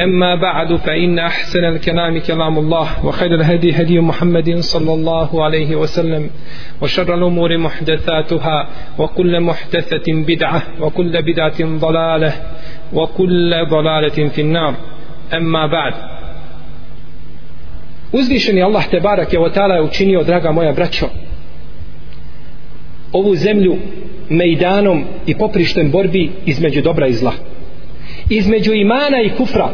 أما بعد فإن أحسن الكلام كلام الله وخير الهدي هدي محمد صلى الله عليه وسلم وشر الأمور محدثاتها وكل محدثة بدعة وكل بدعة ضلالة وكل ضلالة في النار أما بعد Uzvišeni Allah te barake wa ta'ala je učinio, draga moja braćo, ovu zemlju mejdanom i poprištem borbi između dobra i zla između imana i kufra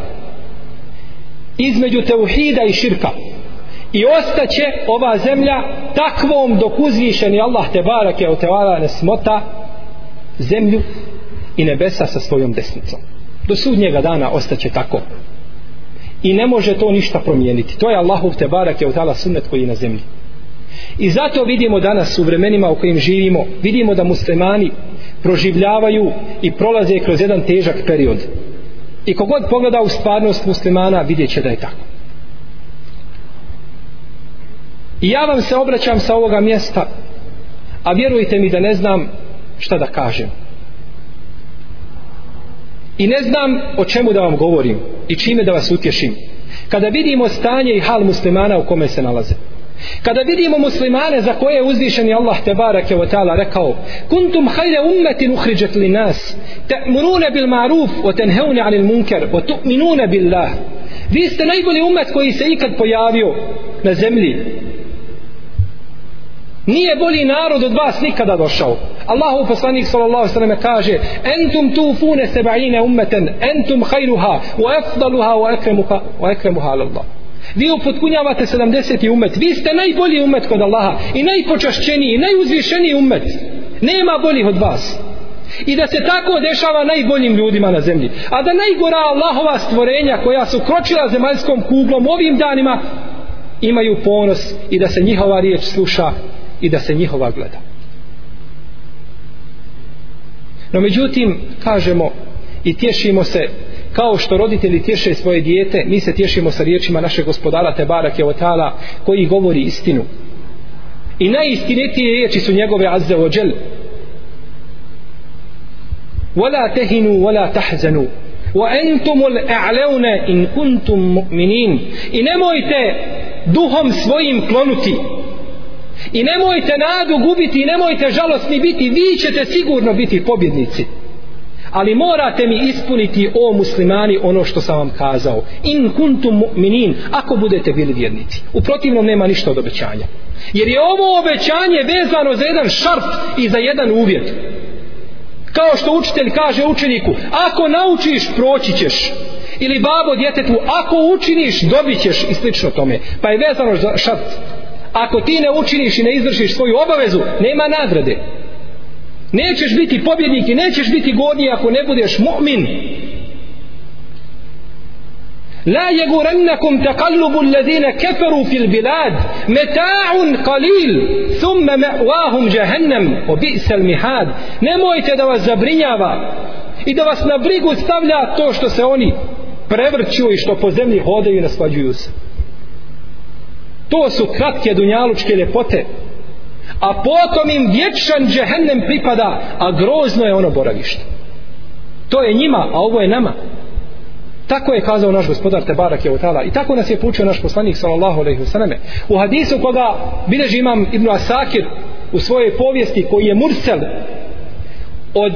između teuhida i širka i ostaće ova zemlja takvom dok uzvišeni Allah te barake o tevala ne smota zemlju i nebesa sa svojom desnicom do sudnjega dana ostaće tako i ne može to ništa promijeniti to je Allahov te barake o tevala sunnet koji je na zemlji i zato vidimo danas u vremenima u kojim živimo vidimo da muslimani proživljavaju i prolaze kroz jedan težak period I kogod pogleda u stvarnost muslimana, vidjet će da je tako. I ja vam se obraćam sa ovoga mjesta, a vjerujte mi da ne znam šta da kažem. I ne znam o čemu da vam govorim i čime da vas utješim. Kada vidimo stanje i hal muslimana u kome se nalaze, kada vidimo muslimane za koje je uzvišeni Allah te barake o ta'ala rekao kuntum hajde ummetin uhriđet li nas te'murune bil maruf o tenheune anil munker o tu'minune bil lah vi ste najbolji umet koji se ikad pojavio na zemlji nije bolji narod od vas nikada došao Allahu poslanik sallallahu alejhi ve sellem kaže entum tufune 70 ummeten entum khairuha wa afdaluha wa akramuha wa akramuha vi upotpunjavate 70. umet vi ste najbolji umet kod Allaha i najpočašćeniji, najuzvišeniji umet nema boljih od vas i da se tako dešava najboljim ljudima na zemlji a da najgora Allahova stvorenja koja su kročila zemaljskom kuglom ovim danima imaju ponos i da se njihova riječ sluša i da se njihova gleda no međutim kažemo i tješimo se kao što roditelji tješe svoje dijete, mi se tješimo sa riječima našeg gospodara Tebara Kevotala koji govori istinu. I najistinitije riječi su njegove azze o dželu. Vala tehinu, vala tahzanu. Wa entum ul e'leune in kuntum mu'minin. I nemojte duhom svojim klonuti. I nemojte nadu gubiti, i nemojte žalostni biti. Vi ćete sigurno biti pobjednici ali morate mi ispuniti o muslimani ono što sam vam kazao in kuntum mu'minin ako budete bili vjernici u protivnom nema ništa od obećanja jer je ovo obećanje vezano za jedan šarf i za jedan uvjet kao što učitelj kaže učeniku ako naučiš proći ćeš ili babo djetetu ako učiniš dobit ćeš i slično tome pa je vezano za šarf ako ti ne učiniš i ne izvršiš svoju obavezu nema nagrade nećeš biti pobjednik i nećeš biti godni ako ne budeš mu'min la yagurannakum taqallubu alladhina kafaru fil bilad mata'un qalil thumma ma'wahum jahannam wa bi'sa al mihad nemojte da vas zabrinjava i da vas na brigu stavlja to što se oni prevrću i što po zemlji hodaju i naslađuju se to su kratke dunjalučke ljepote a potom im vječan džehennem pripada, a grozno je ono boravište. To je njima, a ovo je nama. Tako je kazao naš gospodar Tebarak je utala. I tako nas je poučio naš poslanik sallallahu alejhi ve selleme. U hadisu koga bileži imam Ibn Asakir u svojoj povijesti koji je mursel od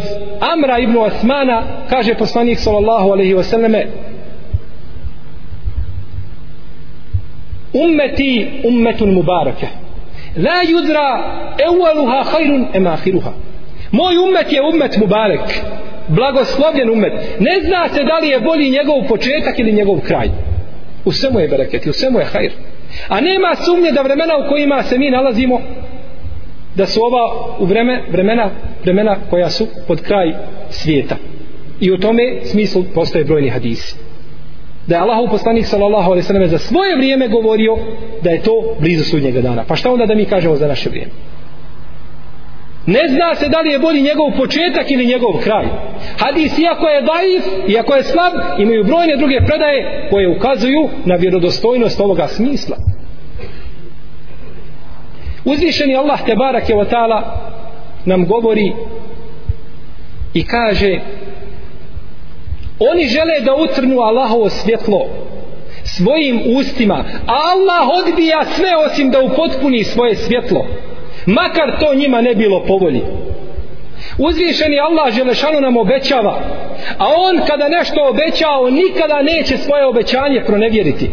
Amra ibn Osmana kaže poslanik sallallahu alejhi ve selleme Ummeti ummetun mubarakah la yudra awwaluha khairun am akhiruha moj ummet je ummet mubarek blagoslovljen ummet ne zna se da li je bolji njegov početak ili njegov kraj u svemu je bereket i u svemu je hajr a nema sumnje da vremena u kojima se mi nalazimo da su ova u vreme, vremena vremena koja su pod kraj svijeta i u tome smislu postoje brojni hadisi da je Allah uposlanik sallallahu alaihi sallam za svoje vrijeme govorio da je to blizu sudnjega dana pa šta onda da mi kažemo za naše vrijeme ne zna se da li je bolji njegov početak ili njegov kraj hadis iako je daif iako je slab imaju brojne druge predaje koje ukazuju na vjerodostojnost ovoga smisla uzvišeni Allah te barake nam govori i kaže Oni žele da utrnu Allahovo svjetlo svojim ustima. Allah odbija sve osim da upotpuni svoje svjetlo. Makar to njima ne bilo povolji. Uzvišeni Allah Želešanu nam obećava. A on kada nešto obećava, on nikada neće svoje obećanje pronevjeriti.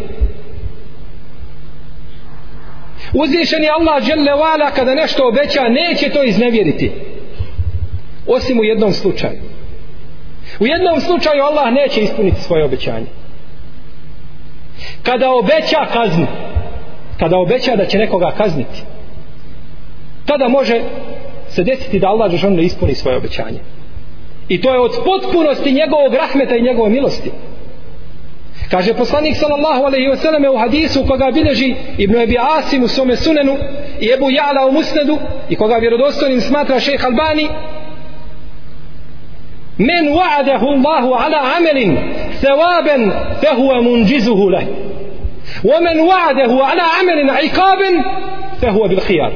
Uzvišeni Allah Želevala kada nešto obeća, neće to iznevjeriti. Osim u jednom slučaju. U jednom slučaju Allah neće ispuniti svoje obećanje. Kada obeća kaznu, kada obeća da će nekoga kazniti, tada može se desiti da Allah Žešan ne ispuni svoje obećanje. I to je od potpunosti njegovog rahmeta i njegove milosti. Kaže poslanik sallallahu alaihi wa sallam u hadisu koga bileži Ibn Ebi Asim u svome sunenu i Ebu Jala u musnedu i koga vjerodostojnim smatra šeha Albani men wa'adahu Allahu ala amelin thawaban fa huwa munjizuhu lahu wa man wa'adahu ala amelin iqaban fa huwa bil khiyar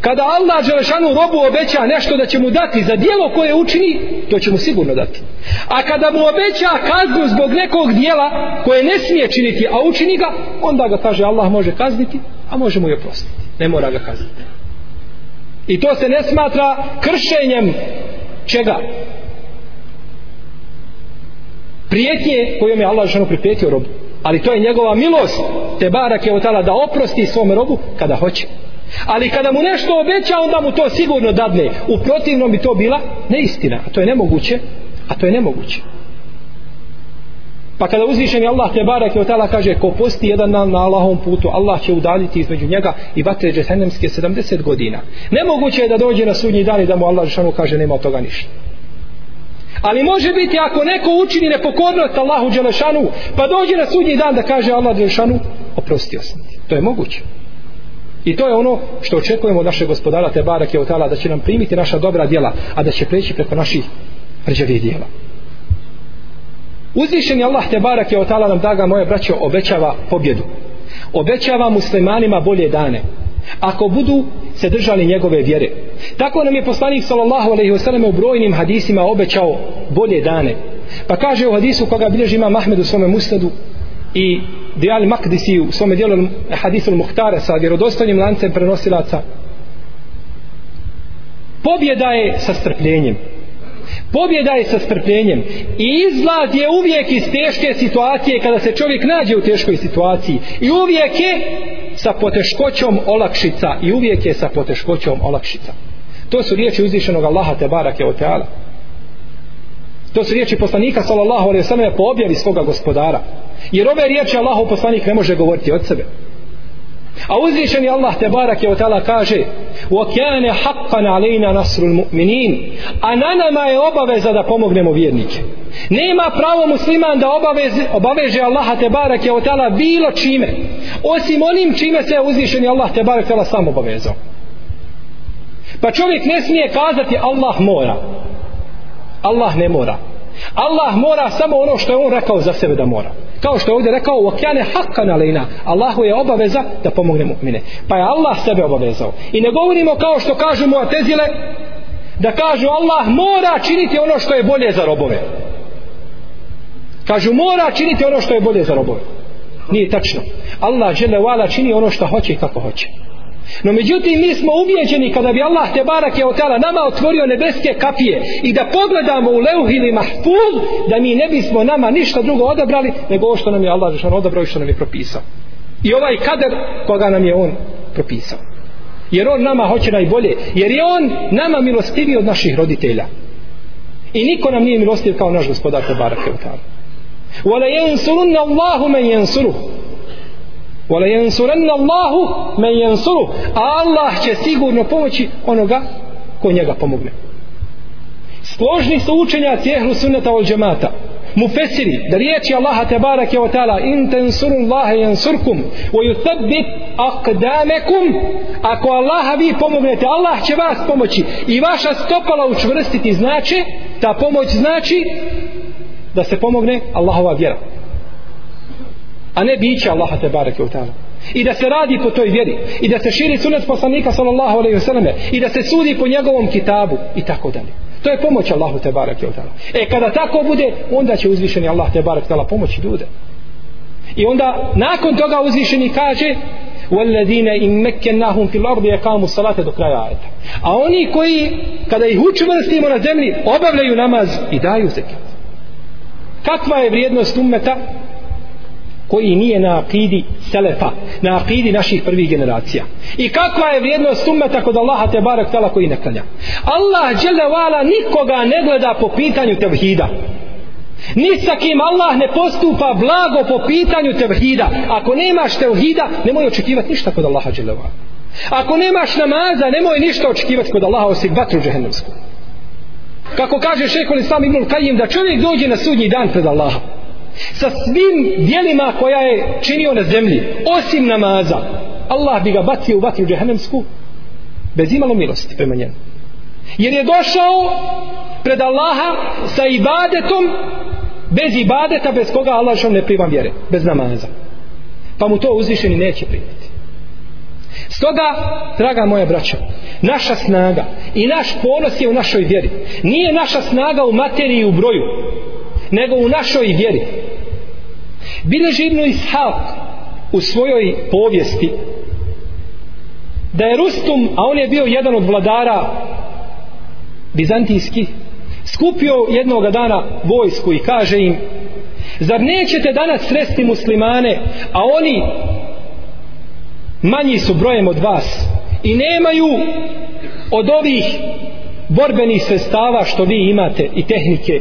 kada Allah dželešanu robu obeća nešto da će mu dati za dijelo koje učini to će mu sigurno dati a kada mu obeća kaznu zbog nekog dijela koje ne smije činiti a učini ga onda ga kaže Allah može kazniti a može mu je prostiti ne mora ga kazniti i to se ne smatra kršenjem čega prijetnje kojom je Allah žanu pripetio robu. Ali to je njegova milost. Te barak je otala da oprosti svom robu kada hoće. Ali kada mu nešto obeća, onda mu to sigurno dadne. U protivnom bi to bila neistina. A to je nemoguće. A to je nemoguće. Pa kada uzvišen je Allah te barak je otala kaže ko posti jedan dan na Allahom putu, Allah će udaljiti između njega i vatre džetanemske 70 godina. Nemoguće je da dođe na sudnji dan i da mu Allah žanu kaže nema toga ništa. Ali može biti ako neko učini nepokornost Allahu Đelešanu, pa dođe na sudnji dan da kaže Allah Đelešanu, oprostio sam ti. To je moguće. I to je ono što očekujemo od naše gospodara Tebara Kjeotala, da će nam primiti naša dobra djela, a da će preći preko naših rđavih djela. Uzvišen je Allah Tebara Kjeotala nam daga moje braće obećava pobjedu. Obećava muslimanima bolje dane. Ako budu se držali njegove vjere, Tako nam je poslanik sallallahu alejhi ve selleme u brojnim hadisima obećao bolje dane. Pa kaže u hadisu koga bilježi ima Mahmed u svom Musnadu i Dial Makdisi u svom djelu hadisul Muhtara sa vjerodostojnim lancem prenosilaca. Pobjeda je sa strpljenjem. Pobjeda je sa strpljenjem i izlaz je uvijek iz teške situacije kada se čovjek nađe u teškoj situaciji i uvijek je sa poteškoćom olakšica i uvijek je sa poteškoćom olakšica. To su riječi uzvišenog Allaha te barake o teala. To su riječi poslanika sallallahu alaihi wa sallam po objavi svoga gospodara. Jer ove riječi Allahu poslanik ne može govoriti od sebe. A uzvišen je Allah Tebarak je o tala kaže وَكَانَ حَقَّنَ عَلَيْنَا نَصْرُ الْمُؤْمِنِينَ A na nama je obaveza da pomognemo vjernike. Nema pravo musliman da obaveze, obaveže Allaha Tebarak je o tala bilo čime. Osim onim čime se je uzvišen je Allah Tebarak je sam obavezao. Pa čovjek ne smije kazati Allah mora. Allah ne mora. Allah mora samo ono što je on rekao za sebe da mora. Kao što je ovdje rekao, okjane hakan alejna. Allahu je obaveza da pomogne mu'mine. Pa je Allah sebe obavezao. I ne govorimo kao što kažu mu'atezile, da kažu Allah mora činiti ono što je bolje za robove. Kažu mora činiti ono što je bolje za robove. Nije tačno. Allah žele vala čini ono što hoće i kako hoće. No međutim mi smo ubijeđeni kada bi Allah te barak je otala nama otvorio nebeske kapije i da pogledamo u leuh ili mahfuz da mi ne bismo nama ništa drugo odabrali nego ovo što nam je Allah zašao odabrao i što nam je propisao. I ovaj kader koga nam je on propisao. Jer on nama hoće najbolje. Jer je on nama milostivi od naših roditelja. I niko nam nije milostiv kao naš gospodar te barak je otala. وَلَيَنْسُرُنَّ اللَّهُ مَنْ يَنْسُرُهُ Wala yansuranna Allahu man yansuru. Allah će sigurno pomoći onoga ko njega pomogne. Složni su učenjaci ehlu sunneta ol džemata. Mufesiri, da riječi Allaha te barake o tala, in tensurun Allahe jansurkum, o yuthabbit akdamekum, ako Allaha vi pomognete, Allah će vas pomoći i vaša stopala učvrstiti znači, ta pomoć znači da se pomogne Allahova vjera a ne biće Allaha te bareke u ta'ala. I da se radi po toj vjeri, i da se širi sunet poslanika sallallahu alejhi ve selleme, i da se sudi po njegovom kitabu i tako dalje. To je pomoć Allahu te bareke u ta'ala. E kada tako bude, onda će uzvišeni Allah te bareke dala pomoći ljude. I onda nakon toga uzvišeni kaže: "Walladine in makkanahum fil ardi yaqamu salata do kraja ajeta." A oni koji kada ih učvrstimo na zemlji, obavljaju namaz i daju zekat. Kakva je vrijednost ummeta koji nije na akidi selefa, na akidi naših prvih generacija. I kakva je vrijednost umeta kod Allaha te barak tala koji ne klanja? Allah džele vala nikoga ne gleda po pitanju tevhida. Ni sa kim Allah ne postupa blago po pitanju tevhida. Ako nemaš tevhida, nemoj očekivati ništa kod Allaha džele vala. Ako nemaš namaza, nemoj ništa očekivati kod Allaha osim vatru džehennemsku. Kako kaže šekol Islam Ibn Kajim, da čovjek dođe na sudnji dan pred Allahom sa svim dijelima koja je činio na zemlji osim namaza Allah bi ga bacio u vatru džehennemsku bez imalo milosti prema njemu jer je došao pred Allaha sa ibadetom bez ibadeta bez koga Allah što ne primam vjere bez namaza pa mu to uzvišeni neće primiti stoga draga moja braća naša snaga i naš ponos je u našoj vjeri nije naša snaga u materiji i u broju nego u našoj vjeri Bileži Ibnu Ishaq u svojoj povijesti da je Rustum, a on je bio jedan od vladara bizantijski, skupio jednog dana vojsku i kaže im zar nećete danas sresti muslimane, a oni manji su brojem od vas i nemaju od ovih borbenih sredstava što vi imate i tehnike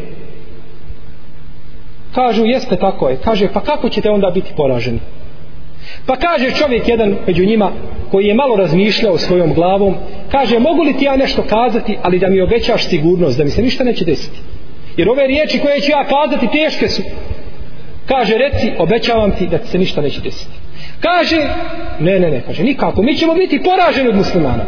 kažu jeste tako je kaže pa kako ćete onda biti poraženi pa kaže čovjek jedan među njima koji je malo razmišljao svojom glavom kaže mogu li ti ja nešto kazati ali da mi obećaš sigurnost da mi se ništa neće desiti jer ove riječi koje ću ja kazati teške su kaže reci obećavam ti da ti se ništa neće desiti kaže ne ne ne kaže nikako mi ćemo biti poraženi od muslimana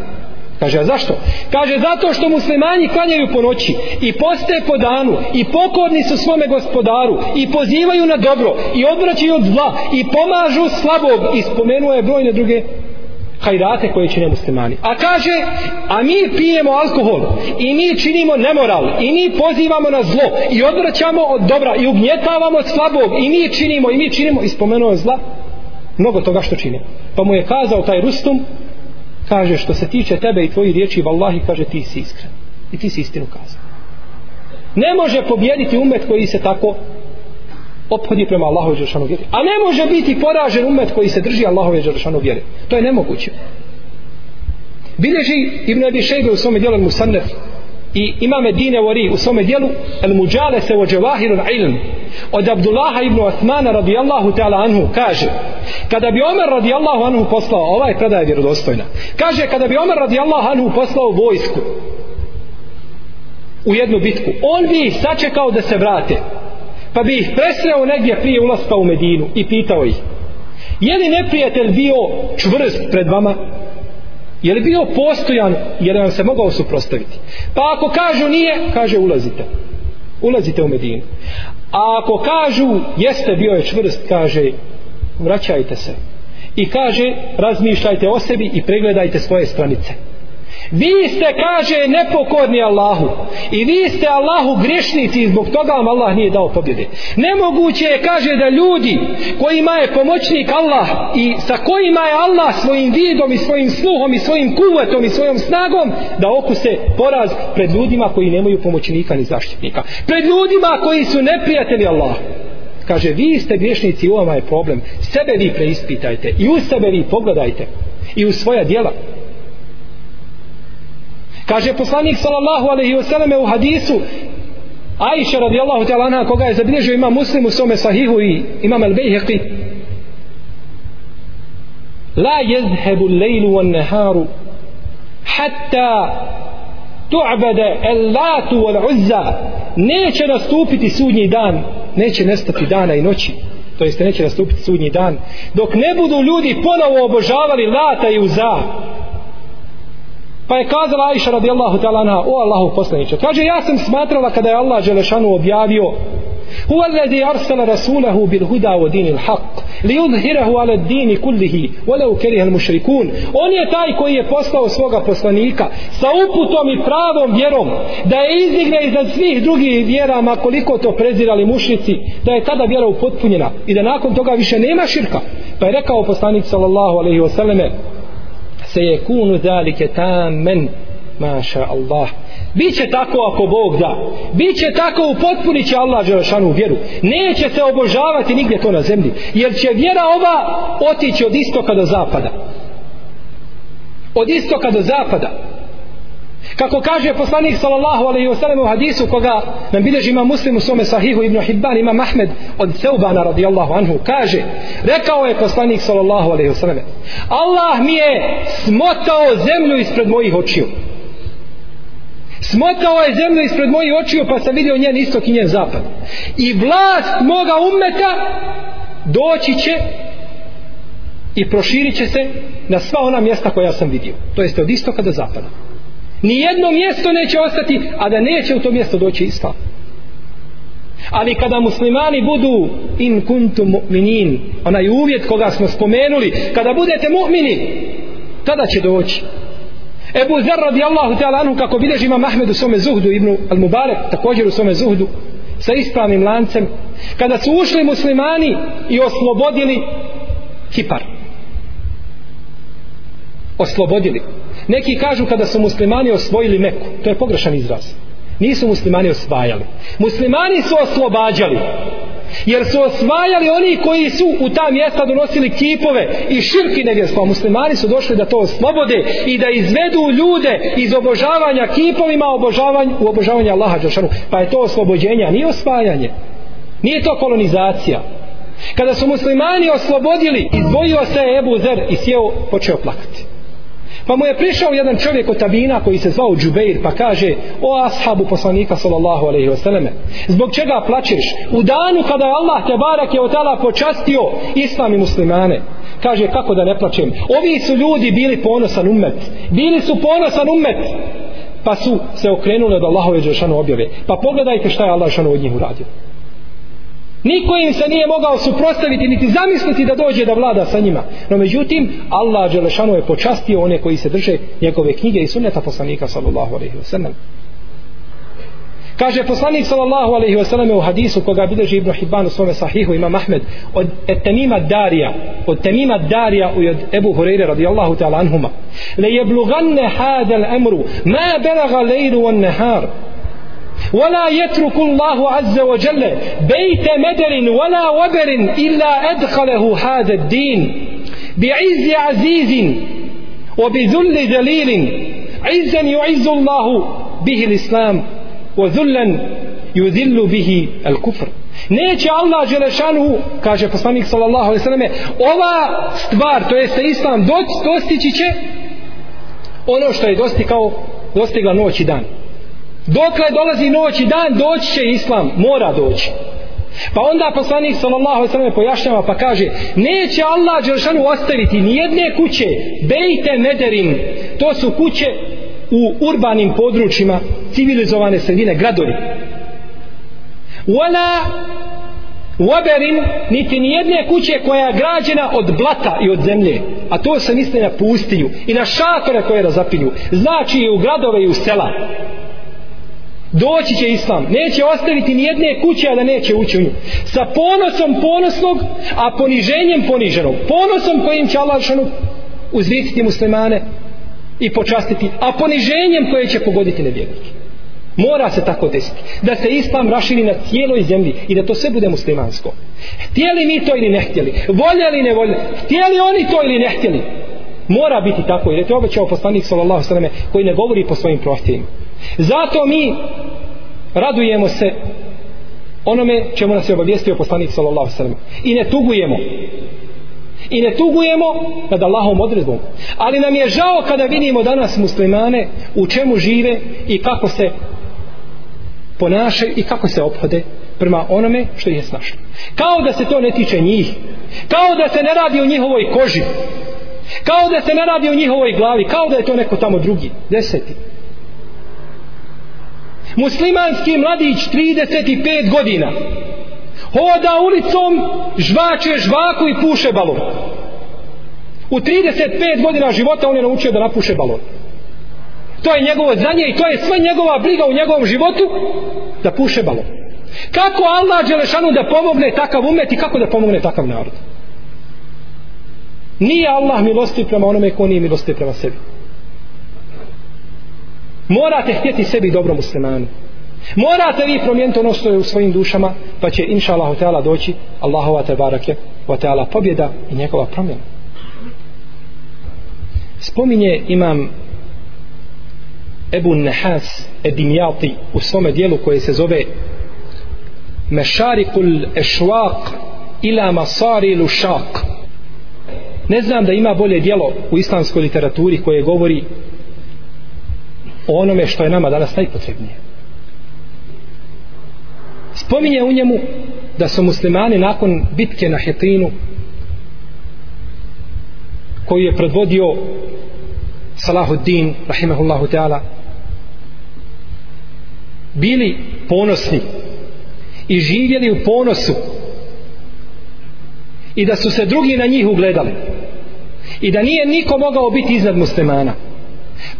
Kaže, a zašto? Kaže, zato što muslimani klanjaju po noći i poste po danu i pokorni su svome gospodaru i pozivaju na dobro i odvraćaju od zla i pomažu slabog i spomenuo je brojne druge hajrate koje čine muslimani. A kaže, a mi pijemo alkohol i mi činimo nemoral i mi pozivamo na zlo i odvraćamo od dobra i ugnjetavamo slabog i mi činimo i mi činimo i spomenuo je zla mnogo toga što čine. Pa mu je kazao taj rustum, kaže što se tiče tebe i tvoji riječi vallahi kaže ti si iskren i ti si istinu kazao ne može pobjediti umet koji se tako ophodi prema Allahove Đeršanu vjeri a ne može biti poražen umet koji se drži Allahove Đeršanu vjeri to je nemoguće bileži Ibn Abi Šejbe u svome djelom Musannef i ima Medine Vori u svome dijelu El Muđale se ođevahirun ilm od Abdullaha ibn Osmana radijallahu ta'ala anhu kaže kada bi Omer radijallahu anhu poslao ova je predaja vjerodostojna kaže kada bi Omer radijallahu anhu poslao vojsku u jednu bitku on bi ih sačekao da se vrate pa bi ih presreo negdje prije ulaska u Medinu i pitao ih je li neprijatelj bio čvrst pred vama Je li bio postojan jer vam se mogao suprostaviti? Pa ako kažu nije, kaže ulazite. Ulazite u Medinu. A ako kažu jeste bio je čvrst, kaže vraćajte se. I kaže razmišljajte o sebi i pregledajte svoje stranice. Vi ste, kaže, nepokorni Allahu. I vi ste Allahu grešnici i zbog toga vam Allah nije dao pobjede. Nemoguće je, kaže, da ljudi kojima je pomoćnik Allah i sa kojima je Allah svojim vidom i svojim sluhom i svojim kuvetom i svojom snagom, da okuse poraz pred ljudima koji nemaju pomoćnika ni zaštitnika. Pred ljudima koji su neprijatelji Allahu. Kaže, vi ste grešnici, u vama je problem. Sebe vi preispitajte i u sebe vi pogledajte i u svoja djela. Kaže poslanik sallallahu alaihi wasallam u hadisu Aisha radijallahu ta'ala anha koga je zabilježio ima muslim u svome sahihu i imam al-bejhiqi La jezhebu lejlu wa neharu hatta tu'abada el-latu wal-uzza neće nastupiti sudnji dan neće nestati dana i noći to jeste neće nastupiti sudnji dan dok ne budu ljudi ponovo obožavali lata i uzaa Pa je kazala Aisha radijallahu ta'ala anha, o Allahu poslaniče. Kaže, ja sam smatrala kada je Allah Đelešanu objavio Huwa alladhi arsala rasulahu bil huda wa dinil haqq li yudhhirahu ala ad-din kullihi walau kariha al-mushrikun. On je taj koji je poslao svoga poslanika sa uputom i pravom vjerom da je izdigne iznad svih drugih vjera ma koliko to prezirali mušrici da je tada vjera upotpunjena i da nakon toga više nema širka. Pa je rekao poslanik sallallahu alejhi ve selleme: se je kunu dalike tamen maša Allah Biće tako ako Bog da. Biće tako upotpunit će Allah Đerašanu vjeru. Neće se obožavati nigdje to na zemlji. Jer će vjera ova otići od istoka do zapada. Od istoka do zapada. Kako kaže poslanik sallallahu alaihi wa sallam u hadisu koga nam bilježi ima muslim u svome sahihu ibn Hibban ima Mahmed od Seubana radijallahu anhu kaže rekao je poslanik sallallahu alaihi wa sallam Allah mi je smotao zemlju ispred mojih očiju smotao je zemlju ispred mojih očiju pa sam vidio njen istok i njen zapad i vlast moga umeta doći će i proširit će se na sva ona mjesta koja sam vidio to jeste od istoka do zapada ni jedno mjesto neće ostati a da neće u to mjesto doći islam ali kada muslimani budu in kuntum mu'minin onaj uvjet koga smo spomenuli kada budete mu'mini tada će doći Ebu Zer radijallahu ta'ala anhu kako bideži imam Ahmed u svome zuhdu ibn al-Mubarak također u svome zuhdu sa ispravnim lancem kada su ušli muslimani i oslobodili Kipar oslobodili. Neki kažu kada su muslimani osvojili Meku, to je pogrešan izraz. Nisu muslimani osvajali. Muslimani su oslobađali. Jer su osvajali oni koji su u ta mjesta donosili kipove i širki nevjerstva. Muslimani su došli da to oslobode i da izvedu ljude iz obožavanja kipovima obožavanj, u obožavanje Allaha Đošanu. Pa je to oslobođenje, a nije osvajanje. Nije to kolonizacija. Kada su muslimani oslobodili, izvojio se Ebu Zer i sjeo, počeo plakati. Pa mu je prišao jedan čovjek od tabina koji se zvao Džubeir pa kaže o ashabu poslanika sallallahu alaihi wasallame zbog čega plaćeš u danu kada je Allah te barak je otala počastio islam i muslimane kaže kako da ne plaćem ovi su ljudi bili ponosan umet bili su ponosan umet pa su se okrenuli od Allahove džašanu objave pa pogledajte šta je Allah džašanu od njih uradio Niko im se nije mogao suprostaviti niti zamisliti da dođe da vlada sa njima. No međutim, Allah Đelešanu je počastio one koji se drže njegove knjige i sunneta poslanika sallallahu alaihi wa sallam. Kaže poslanik sallallahu alaihi wa sallam u hadisu koga bideži Ibn Hibban u svome sahihu ima Mahmed od etemima Darija od temima Darija i od Ebu Hureyre radijallahu ta'ala anhuma le jeblugan ne hadel emru ma belaga lejru on nehar ولا يترك الله عز وجل بيت مدر ولا وبر إلا أدخله هذا الدين بعز عزيز وبذل ذليل عزا يعز الله به الإسلام وذلا يذل به الكفر Neće Allah Đelešanu, kaže poslanik sallallahu alaihi sallam, ova stvar, to jeste islam, doći, dostići će ono što je dostikao, dostigla noć i dan. Dokle dolazi noć i dan, doći će islam, mora doći. Pa onda poslanik sallallahu alejhi ve pojašnjava pa kaže: "Neće Allah dželešanu ostaviti ni jedne kuće bejte nederin. To su kuće u urbanim područjima, civilizovane sredine, gradovi. Wala waberin niti ni jedne kuće koja je građena od blata i od zemlje, a to se misli na pustinju i na šatore koje razapinju. Znači i u gradove i u sela doći će islam neće ostaviti nijedne kuće a da neće ući u nju sa ponosom ponosnog a poniženjem poniženog ponosom kojim će Allah šanu uzvititi muslimane i počastiti a poniženjem koje će pogoditi nevjernike mora se tako desiti da se islam raširi na cijeloj zemlji i da to sve bude muslimansko htjeli mi to ili ne htjeli voljeli ne voljeli htjeli oni to ili ne htjeli mora biti tako jer je to obećao poslanik sallallahu sallam koji ne govori po svojim prohtjevima Zato mi radujemo se onome čemu nas je obavijestio poslanik sallallahu alejhi ve i ne tugujemo. I ne tugujemo nad Allahom odredbom. Ali nam je žao kada vidimo danas muslimane u čemu žive i kako se ponašaju i kako se ophode prema onome što je snašno. Kao da se to ne tiče njih. Kao da se ne radi o njihovoj koži. Kao da se ne radi o njihovoj glavi. Kao da je to neko tamo drugi. Deseti muslimanski mladić 35 godina hoda ulicom žvače žvaku i puše balon u 35 godina života on je naučio da napuše balon to je njegovo znanje i to je sve njegova briga u njegovom životu da puše balon kako Allah Đelešanu da pomogne takav umet i kako da pomogne takav narod nije Allah milosti prema onome ko nije milosti prema sebi morate htjeti sebi dobro muslimanu morate vi promijeniti ono što je u svojim dušama pa će inša Allah doći Allahova te barake wa ta'ala pobjeda i njegova promjena spominje imam Ebu Nehas Edimjati u svome dijelu koje se zove Mešarikul Ešvak ila Masari Lušak ne znam da ima bolje dijelo u islamskoj literaturi koje govori o onome što je nama danas najpotrebnije. Spominje u njemu da su muslimani nakon bitke na Hetinu koju je predvodio Salahuddin rahimahullahu ta'ala bili ponosni i živjeli u ponosu i da su se drugi na njih ugledali i da nije niko mogao biti iznad muslimana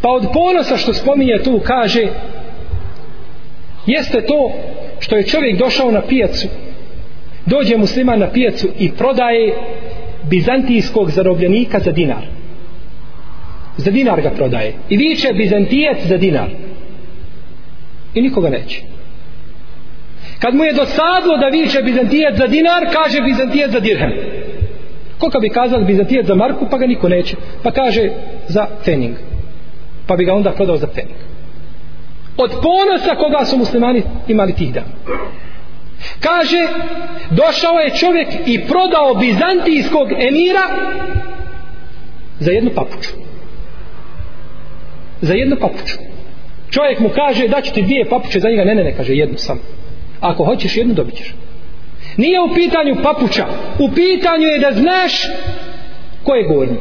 Pa od ponosa što spominje tu kaže jeste to što je čovjek došao na pijacu. Dođe musliman na pijacu i prodaje bizantijskog zarobljenika za dinar. Za dinar ga prodaje. I viče bizantijac za dinar. I nikoga neće. Kad mu je dosadlo da viče bizantijac za dinar, kaže bizantijac za dirhem. Koliko bi kazali bizantijac za marku, pa ga niko neće. Pa kaže za fening pa bi ga onda prodao za penik od ponosa koga su muslimani imali tih dana kaže došao je čovjek i prodao bizantijskog emira za jednu papuču za jednu papuču čovjek mu kaže da ću ti dvije papuče za njega ne ne ne kaže jednu sam ako hoćeš jednu dobit ćeš nije u pitanju papuča u pitanju je da znaš ko je gornji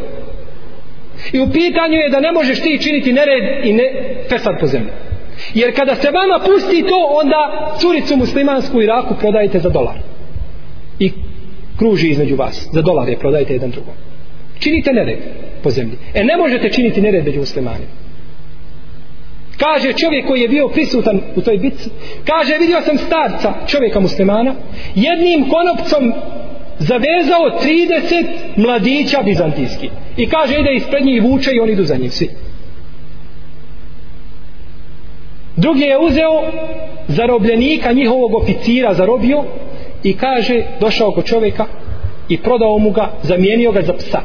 i u pitanju je da ne možeš ti činiti nered i ne pesad po zemlji. Jer kada se vama pusti to, onda curicu muslimansku u Iraku prodajete za dolar. I kruži između vas. Za dolar je prodajete jedan drugom. Činite nered po zemlji. E ne možete činiti nered među muslimanima. Kaže čovjek koji je bio prisutan u toj bitci, kaže vidio sam starca čovjeka muslimana, jednim konopcom zavezao 30 mladića bizantijski i kaže ide ispred njih i vuče i oni idu za njih svi drugi je uzeo zarobljenika njihovog oficira zarobio i kaže došao kod čovjeka i prodao mu ga zamijenio ga za psa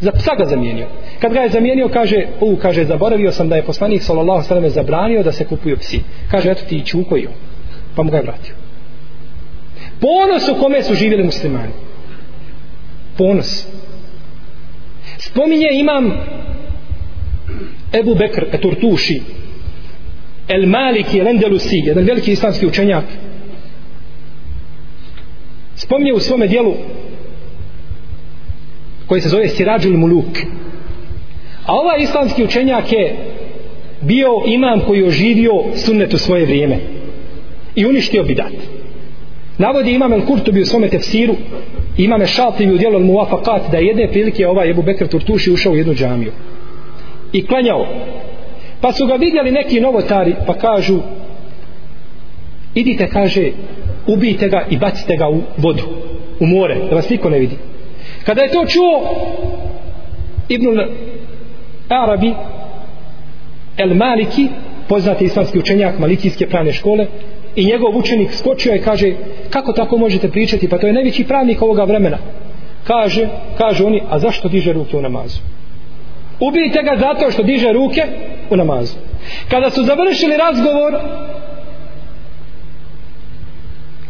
za psa ga zamijenio kad ga je zamijenio kaže u kaže zaboravio sam da je poslanik sallallahu alejhi ve sellem zabranio da se kupuju psi kaže eto ti čukoju pa mu ga je vratio ponos u kome su živjeli muslimani ponos spominje imam Ebu Bekr Eturtuši El Maliki El Endelusi jedan veliki islamski učenjak spominje u svome dijelu koji se zove Sirađul Muluk a ovaj islamski učenjak je bio imam koji je oživio sunnet u svoje vrijeme i uništio bidat dat Navodi imam El Kurtubi u svome tefsiru, imame Šatibi u dijelu El Muafakat, da jedne prilike ovaj Ebu Bekr Turtuši ušao u jednu džamiju. I klanjao. Pa su ga vidjeli neki novotari, pa kažu, idite, kaže, ubijte ga i bacite ga u vodu, u more, da vas niko ne vidi. Kada je to čuo, Ibn Arabi, El Maliki, poznati islamski učenjak Malikijske pravne škole, i njegov učenik skočio i kaže kako tako možete pričati pa to je najveći pravnik ovoga vremena kaže, kaže oni a zašto diže ruke u namazu ubijte ga zato što diže ruke u namazu kada su završili razgovor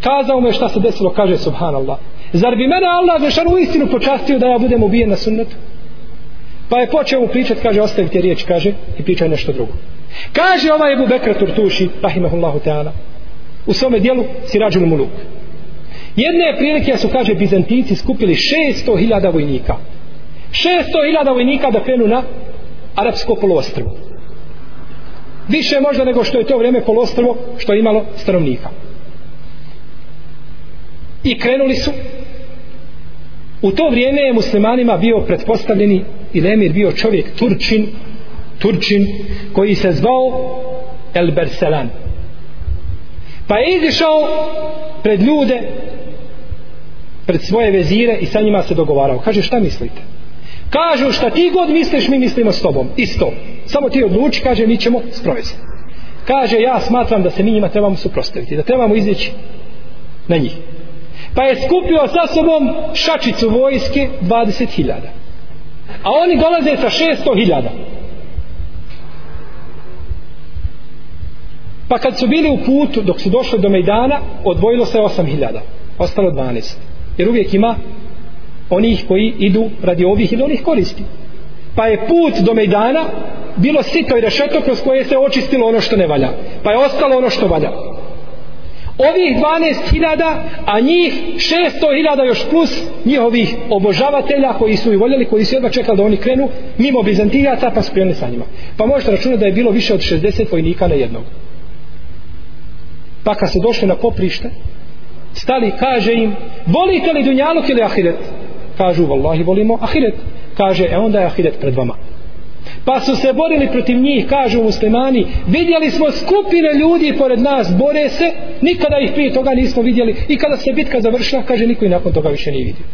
kazao mu je šta se desilo kaže subhanallah zar bi mene Allah zašan u istinu počastio da ja budem ubijen na sunnetu pa je počeo mu pričati kaže ostavite riječ kaže i pričaj nešto drugo kaže ovaj Ebu Bekr Turtuši rahimahullahu ta'ala u svome dijelu Sirađul Muluk. Jedne prilike su, kaže, Bizantici skupili 600.000 vojnika. 600.000 vojnika da krenu na Arabsko poluostrvo. Više možda nego što je to vrijeme poluostrvo što je imalo stanovnika. I krenuli su. U to vrijeme je muslimanima bio pretpostavljeni ili emir bio čovjek Turčin, Turčin koji se zvao El Berselan. Pa je izišao pred ljude, pred svoje vezire i sa njima se dogovarao. Kaže, šta mislite? Kažu, šta ti god misliš, mi mislimo s tobom. Isto. Samo ti odluči, kaže, mi ćemo sprovesti. Kaže, ja smatram da se mi njima trebamo suprostaviti, da trebamo izići na njih. Pa je skupio sa sobom šačicu vojske 20.000. A oni dolaze sa 600.000. Pa kad su bili u putu, dok su došli do Mejdana, odvojilo se 8000. Ostalo 12. Jer uvijek ima onih koji idu radi ovih ili onih koristi. Pa je put do Mejdana bilo sito i rešeto kroz koje se očistilo ono što ne valja. Pa je ostalo ono što valja. Ovih 12.000, a njih 600.000 još plus njihovih obožavatelja koji su i voljeli, koji su jedva čekali da oni krenu mimo Bizantijaca pa su krenuli sa njima. Pa možete računati da je bilo više od 60 vojnika na jednog pa kad su došli na poprište stali kaže im volite li dunjaluk ili ahiret kažu vallahi volimo ahiret kaže e onda je ahiret pred vama pa su se borili protiv njih kažu muslimani vidjeli smo skupine ljudi pored nas bore se nikada ih prije toga nismo vidjeli i kada se bitka završila kaže niko i nakon toga više nije vidio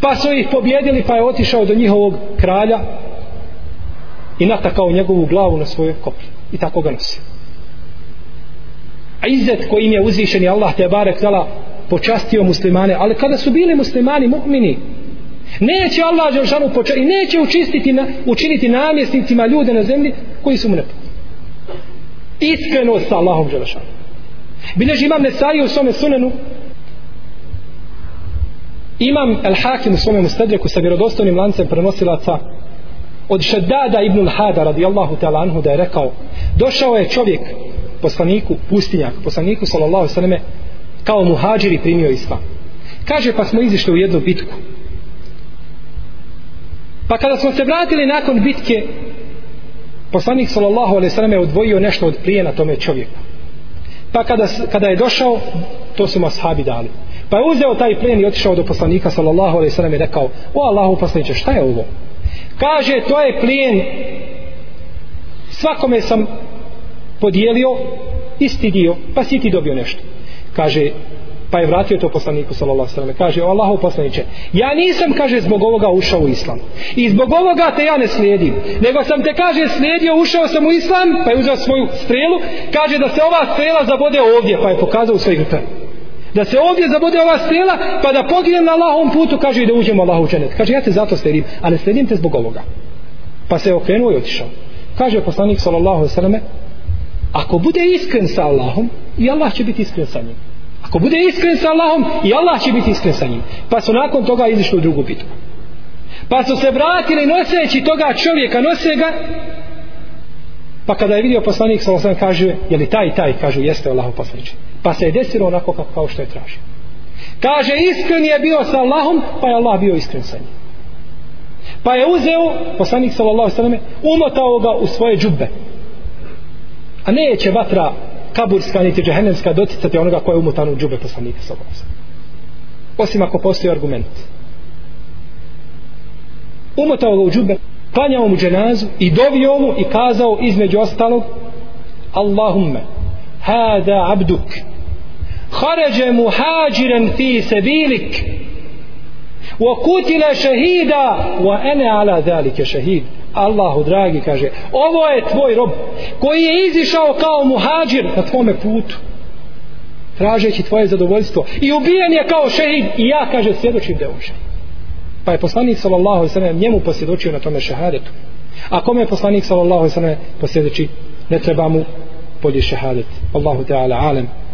pa su ih pobjedili pa je otišao do njihovog kralja i natakao njegovu glavu na svoje koplje i tako ga nosio izet kojim je uzvišeni Allah te barek tala počastio muslimane ali kada su bili muslimani mu'mini neće Allah Đelšanu počastiti neće učistiti na, učiniti namjesnicima ljude na zemlji koji su mu nepoznati iskreno sa Allahom Đelšanu bilježi imam Nesari u svome sunenu imam El Hakim u svome mustadjeku sa vjerodostojnim lancem prenosilaca od Šeddada ibnul Hada radijallahu ta'la anhu da je rekao došao je čovjek poslaniku pustinjak, poslaniku sallallahu alejhi ve kao muhadžiri primio islam. Kaže pa smo izišli u jednu bitku. Pa kada smo se vratili nakon bitke poslanik sallallahu alejhi ve sellem je odvojio nešto od plijena tome čovjeku. Pa kada, kada je došao, to su mu ashabi dali. Pa je uzeo taj plijen i otišao do poslanika sallallahu alejhi ve sellem i rekao: "O Allahu poslanice, šta je ovo?" Kaže: "To je plijen svakome sam podijelio isti dio, pa si ti dobio nešto. Kaže, pa je vratio to poslaniku sallallahu alejhi ve kaže o Allahu poslanice ja nisam kaže zbog ovoga ušao u islam i zbog ovoga te ja ne slijedim nego sam te kaže slijedio ušao sam u islam pa je uzeo svoju strelu kaže da se ova strela zabode ovdje pa je pokazao svoj grtan da se ovdje zabode ova strela pa da poginem na Allahovom putu kaže i da uđemo Allahu u dženet kaže ja te zato slijedim a ne slijedim te zbog ovoga pa se okrenuo i otišao kaže poslanik sallallahu alejhi ve ako bude iskren sa Allahom i Allah će biti iskren sa njim ako bude iskren sa Allahom i Allah će biti iskren sa njim pa su nakon toga izišli u drugu bitku pa su se vratili noseći toga čovjeka nose ga pa kada je vidio poslanik sallallahu alejhi kaže je li taj taj kaže jeste Allahov poslanik pa se je desilo onako kao, kao što je tražio kaže iskren je bio sa Allahom pa je Allah bio iskren sa njim pa je uzeo poslanik sallallahu alejhi ve umotao ga u svoje džube a neće vatra kaburska niti džehennemska doticati onoga koja je umutan u džube poslanika sa osim ako postoji argument umutao ga u džube klanjao mu dženazu i dovio mu i kazao između ostalog Allahumme hada abduk kharaja muhajiran fi sabilik wa kutila shahida wa ana ala zalika shahid Allahu dragi kaže ovo je tvoj rob koji je izišao kao muhađir na tvome putu tražeći tvoje zadovoljstvo i ubijen je kao šehid i ja kaže svjedočim da je pa je poslanik sallallahu alejhi ve sellem njemu posvjedočio na tome šehadetu a kome je poslanik sallallahu alejhi ve sellem posvjedoči ne treba mu polje šehadet Allahu teala alem